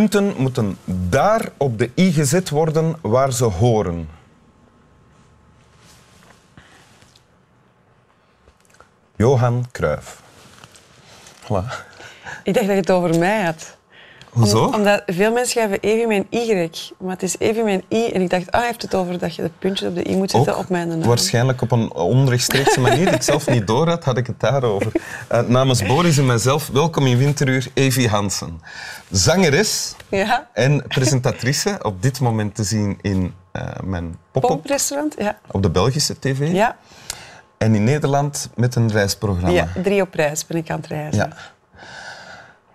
Punten moeten daar op de i gezet worden waar ze horen. Johan Cruijff. Voilà. Ik dacht dat je het over mij had. Hoezo? Om- omdat veel mensen schrijven Evi mijn Y, maar het is Evi mijn I. En ik dacht, ah, hij heeft het over dat je de puntjes op de I moet zetten Ook op mijn naam. Waarschijnlijk op een onrechtstreekse manier die ik zelf niet door had, had ik het daarover. Eh, namens Boris en mezelf, welkom in Winteruur, Evi Hansen. Zangeres Ja, en presentatrice, op dit moment te zien in eh, mijn pop-up pomprestaurant. Ja. op de Belgische tv. Ja. En in Nederland met een reisprogramma. ja, drie op reis ben ik aan het reizen. Ja.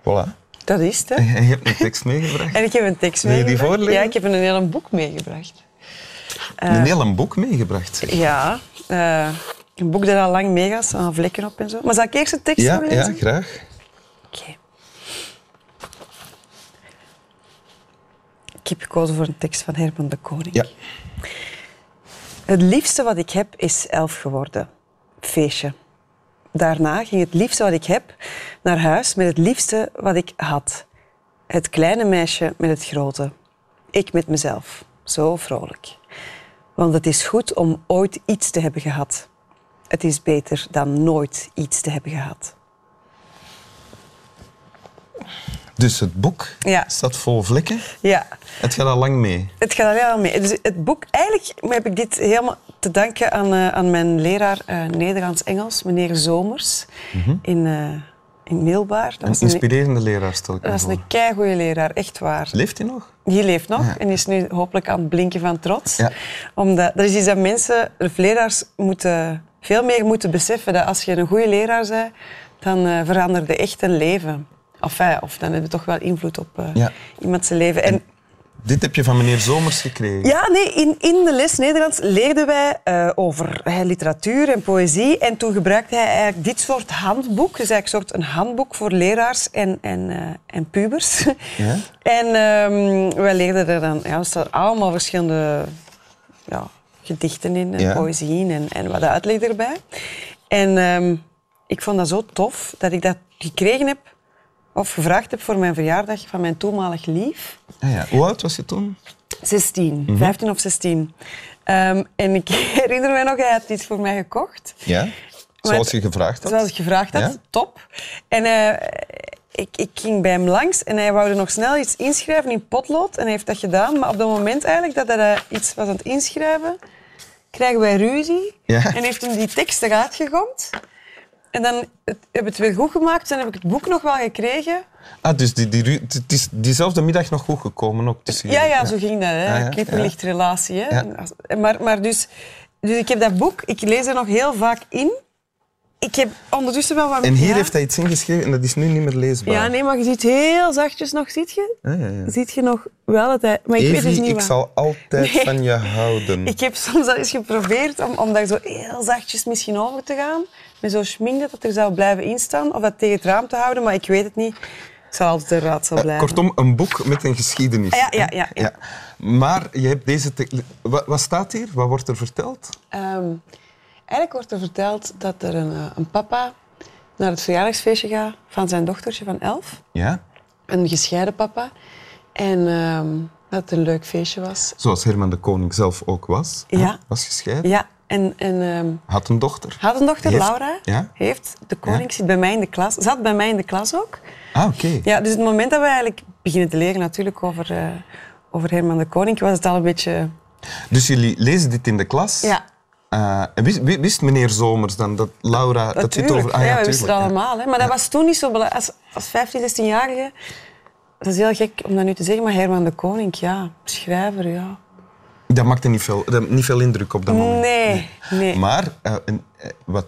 Voilà. Dat is het, hè. En je hebt een tekst meegebracht. En ik heb een tekst Wil je die voorlezen? Ja, ik heb een heel boek meegebracht. Een heel een boek meegebracht. zeg. Ja, eh, een boek dat al lang meegaat, staan vlekken op en zo. Maar zal ik eerst de tekst Ja, voorlezen? ja, graag. Oké. Ik heb gekozen voor een tekst van Herman de Koning. Ja. Het liefste wat ik heb is elf geworden. Feestje. Daarna ging het liefste wat ik heb naar huis met het liefste wat ik had. Het kleine meisje met het grote. Ik met mezelf. Zo vrolijk. Want het is goed om ooit iets te hebben gehad. Het is beter dan nooit iets te hebben gehad. Dus het boek Ja. staat vol vlekken. Ja, Het gaat al lang mee. Het gaat er helemaal mee. Dus het boek, eigenlijk heb ik dit helemaal te danken aan, eh, aan mijn leraar eh, Nederlands-Engels, meneer Zomers, in, eh in Middelbaar. Dat Een inspirerende leraar, stel ik dat was een keigoede leraar, echt waar. Leeft hij nog? Die leeft nog Ja. en is nu hopelijk aan het blinken van trots. Ja. Omdat, dat is iets dat mensen, of leraars, moeten, veel meer moeten beseffen. Dat als je een goede leraar bent, dan eh veranderde echt een leven. Enfin, of dan heb je toch wel invloed op eh, Ja. iemand zijn leven. En, Dit heb je van meneer Zomers gekregen. Ja, nee, in, in de les Nederlands leerden wij eh, over eh, literatuur en poëzie. En toen gebruikte hij eigenlijk dit soort handboek. Dus eigenlijk een soort een handboek voor leraars en, en, eh, en pubers. Ja? En ehm, wij leerden er dan... Ja, er staan allemaal verschillende ja, gedichten in en Ja. poëzie in en, en wat uitleg erbij. En ehm, ik vond dat zo tof dat ik dat gekregen heb of gevraagd heb voor mijn verjaardag van mijn toenmalig lief. Ah, ja. Hoe oud was je toen? 16, 15 of 16. Ehm, en ik herinner me nog, hij had iets voor mij gekocht. Ja. Zoals je gevraagd had? Zoals ik gevraagd had, Ja? top. En eh, ik, ik ging bij hem langs en hij wou er nog snel iets inschrijven in potlood. En hij heeft dat gedaan. Maar op het moment eigenlijk dat hij iets was aan het inschrijven, krijgen wij ruzie. Ja. En heeft hem die tekst eruit gegooid. En dan het, heb het weer goed gemaakt. En heb ik het boek nog wel gekregen. Ah, dus die, die, het is diezelfde middag nog goed gekomen ook tussen Ja, ja, zo ging dat. Hè. Ja, Knipperlichtrelatie. Hè. Maar, maar dus, dus ik heb dat boek, ik lees er nog heel vaak in. Ik heb ondertussen wel wat... En hier ja. heeft hij iets ingeschreven en dat is nu niet meer leesbaar. Ja, nee, maar je ziet heel zachtjes nog, ziet je? Ah, ja, ja. Ziet je nog wel dat hij... Maar ik weet dus niet ik zal altijd Nee. van je houden. Ik heb soms al eens geprobeerd om, om daar zo heel zachtjes misschien over te gaan. Met zo'n schmink dat het er zou blijven instaan. Of dat tegen het raam te houden, maar ik weet het niet. Het zal altijd een raadsel blijven. Kortom, een boek met een geschiedenis. Ah, ja, ja, ja, ja. Maar je hebt deze... Wat, wat staat hier? Wat wordt er verteld? Ehm, eigenlijk wordt er verteld dat er een, eh, een papa naar het verjaardagsfeestje gaat van zijn dochtertje van elf. Ja. Een gescheiden papa. En ehm, dat het een leuk feestje was. Zoals Herman de Koning zelf ook was. hè? Ja. Was gescheiden. Ja, en, en ehm, Had een dochter. had een dochter, Heeft- Laura. Ja. Heeft. De koning Ja. zit bij mij in de klas. Zat bij mij in de klas ook. Ah, oké. Ja, dus het moment dat we eigenlijk beginnen te leren natuurlijk over, eh, over Herman de Koning, was het al een beetje... Dus jullie lezen dit in de klas. Ja, En wist, wi- wist meneer Zomers dan dat Laura... Dat natuurlijk. over... Ah, ja, we wisten het ja. allemaal. Hè. Maar dat was toen niet zo belangrijk. Als, als 15, 16-jarige... Dat is heel gek om dat nu te zeggen, maar Herman de Koning, ja, schrijver, ja. Dat maakte niet veel, dat, niet veel indruk op dat moment. Nee, nee. Maar eh, eh, wat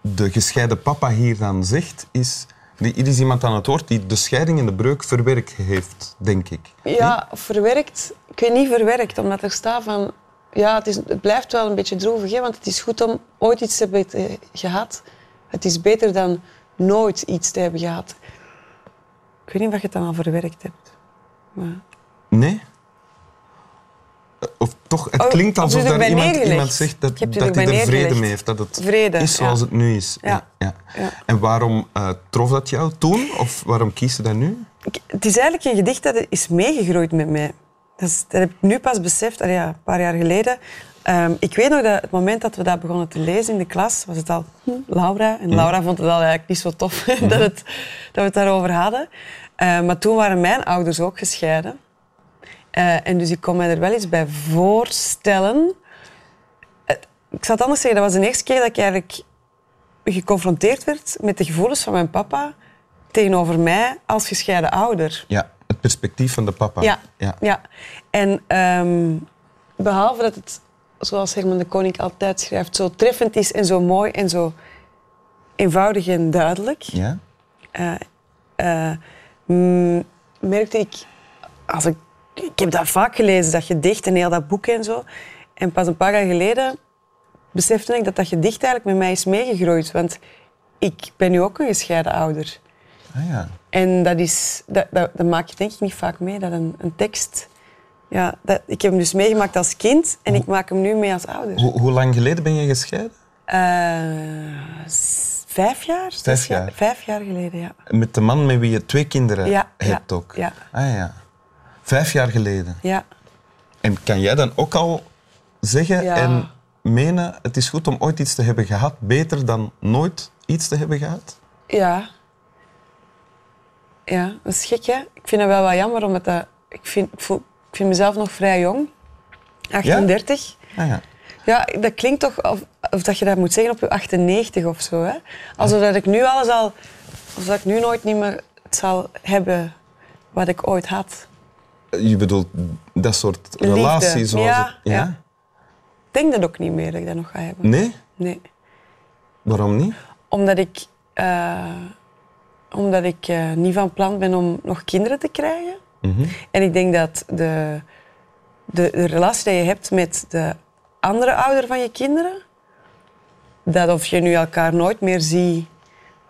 de gescheiden papa hier dan zegt, is... Hier is iemand aan het woord die de scheiding en de breuk verwerkt heeft, denk ik. Ja, verwerkt. Ik weet niet verwerkt, omdat er staat van... Ja, het, is, het blijft wel een beetje droevig, hè, want het is goed om ooit iets te hebben te- gehad. Het is beter dan nooit iets te hebben gehad. Ik weet niet of je het dan al verwerkt hebt. Maar... Nee? Eh, Of toch, het Oh, klinkt of alsof daar erbij iemand, iemand zegt dat, hij er vrede neergelegd. mee heeft. Dat het Vrede, is zoals ja. het nu is. Ja. Ja. Ja. En waarom eh, trof dat jou toen? Of waarom kies je dat nu? Het is eigenlijk een gedicht dat is meegegroeid met mij. Dat, is- dat heb ik nu pas beseft, allee, ja, een paar jaar geleden. Ehm, ik weet nog dat het moment dat we dat begonnen te lezen in de klas, was het al Laura. En Laura vond het al eigenlijk niet zo tof dat, het, dat we het daarover hadden. Eh, maar toen waren mijn ouders ook gescheiden. Eh, en dus ik kon me er wel eens bij voorstellen. Ik zal het anders zeggen, dat was de eerste keer dat ik eigenlijk geconfronteerd werd met de gevoelens van mijn papa tegenover mij als gescheiden ouder. Ja, het perspectief van de papa. Ja, ja. ja. En ehm, behalve dat het, zoals Herman de Koning altijd schrijft, zo treffend is en zo mooi en zo eenvoudig en duidelijk, Ja? eh, eh, mm, merkte ik, als ik, ik heb dat vaak gelezen, dat gedicht en heel dat boek en zo. En pas een paar jaar geleden besefte ik dat dat gedicht eigenlijk met mij is meegegroeid. Want ik ben nu ook een gescheiden ouder. Ah, ja. En dat, is, dat, dat, dat maak je denk ik niet vaak mee, dat een, een tekst... Ja, dat, ik heb hem dus meegemaakt als kind en ik maak hem nu mee als ouder. Hoe, hoe lang geleden ben je gescheiden? Eh, vijf jaar? Vijf jaar. Vijf jaar geleden, ja. Met de man met wie je twee kinderen Ja, hebt ja, ook? ja. Ah ja. Vijf jaar geleden. ja. En kan jij dan ook al zeggen Ja. en menen, het is goed om ooit iets te hebben gehad, beter dan nooit iets te hebben gehad? Ja. Ja, dat is gek, hè? Ik vind het wel wat jammer, omdat dat, ik, vind, ik, voel, ik vind mezelf nog vrij jong. 38. Ah ja. Ja, dat klinkt toch of, of dat je dat moet zeggen op je 98 of zo. Hè? Alsof dat ik nu alles al... Alsof dat ik nu nooit niet meer het zal hebben wat ik ooit had. Je bedoelt dat soort Liefde. relatie zoals Ja, het... Ja? ja. Ik denk dat ook niet meer dat ik dat nog ga hebben. Nee? Nee. Waarom niet? Omdat ik, eh, omdat ik eh, niet van plan ben om nog kinderen te krijgen. Mhm. En ik denk dat de, de, de relatie die je hebt met de andere ouder van je kinderen, dat of je nu elkaar nooit meer ziet,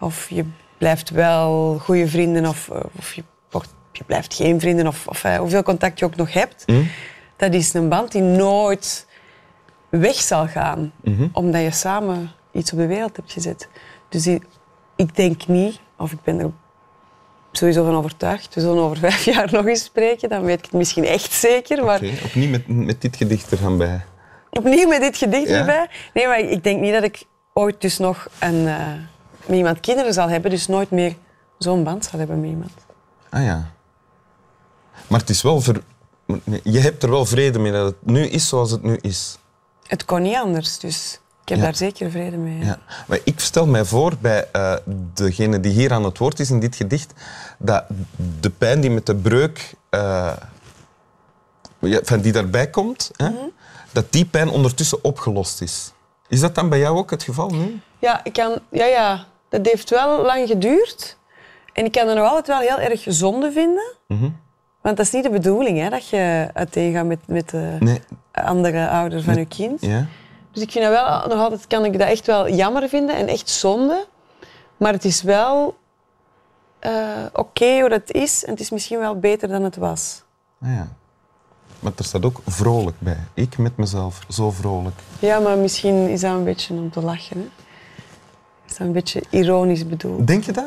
of je blijft wel goede vrienden, of, of je, wordt- je blijft geen vrienden, of, of eh, hoeveel contact je ook nog hebt, dat is een band die nooit weg zal gaan, omdat je samen iets op de wereld hebt gezet. Dus ik denk niet, of ik ben er sowieso van overtuigd, we zullen over vijf jaar nog eens spreken, dan weet ik het misschien echt zeker, maar Opnieuw met, met dit gedicht er bij. opnieuw met dit gedicht Ja? erbij. Nee, maar ik denk niet dat ik ooit dus nog een, eh, met iemand kinderen zal hebben, dus nooit meer zo'n band zal hebben met iemand. Ah ja. Maar het is wel... Ver... Je hebt er wel vrede mee dat het nu is zoals het nu is. Het kon niet anders, dus ik heb Ja. daar zeker vrede mee. Ja. Maar ik stel mij voor bij eh, degene die hier aan het woord is in dit gedicht, dat de pijn die met de breuk eh, ja, van die daarbij komt, hè, Mhm. dat die pijn ondertussen opgelost is. Is dat dan bij jou ook het geval nu? Ja, ik kan, ja, ja, dat heeft wel lang geduurd. En ik kan het nog altijd wel heel erg zonde vinden. Mhm. Want dat is niet de bedoeling, hè, dat je uiteengaat met, met de Nee. andere ouder van je kind. Ja? Dus ik vind dat wel, nog altijd kan ik dat echt wel jammer vinden en echt zonde. Maar het is wel eh, oké hoe dat is en het is misschien wel beter dan het was. Ah, ja. Maar er staat ook vrolijk bij. Ik met mezelf, zo vrolijk. Ja, maar misschien is dat een beetje om te lachen. Hè? Is dat een beetje ironisch bedoeld? Denk je dat?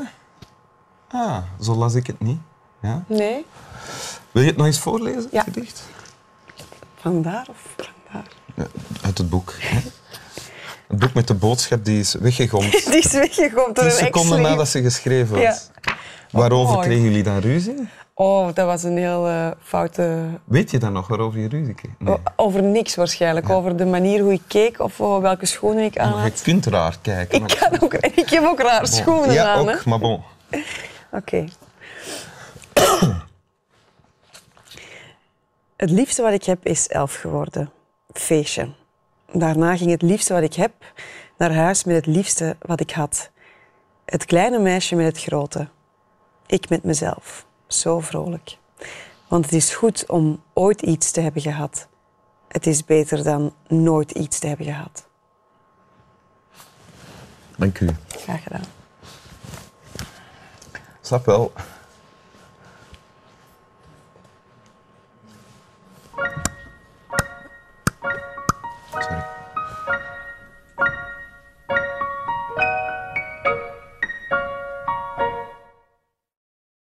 Ah, zo las ik het niet. Ja? Nee? Wil je het nog eens voorlezen, het Ja. gedicht? Vandaar of vandaar? Ja, uit het boek. Het boek met de boodschap die is weggegomd. Die is weggegooid door een seconden ex-lief. nadat ze geschreven was. Ja. Waarover mooi. kregen jullie dan ruzie? Oh, dat was een heel eh, foute... Weet je dan nog waarover je ruzie kreeg? Nee. o- Over niks waarschijnlijk. Over de manier hoe ik keek of oh, welke schoenen ik aan Maar je had. kunt raar kijken. Ik, kan ook, ik heb ook raar Bon. schoenen ja, aan. ook, hè. maar bon. Oké. het liefste wat ik heb is elf geworden. Feestje. Daarna ging het liefste wat ik heb naar huis met het liefste wat ik had. Het kleine meisje met het grote. Ik met mezelf. Zo vrolijk. Want het is goed om ooit iets te hebben gehad. Het is beter dan nooit iets te hebben gehad. Dank u. Graag gedaan. Snap wel.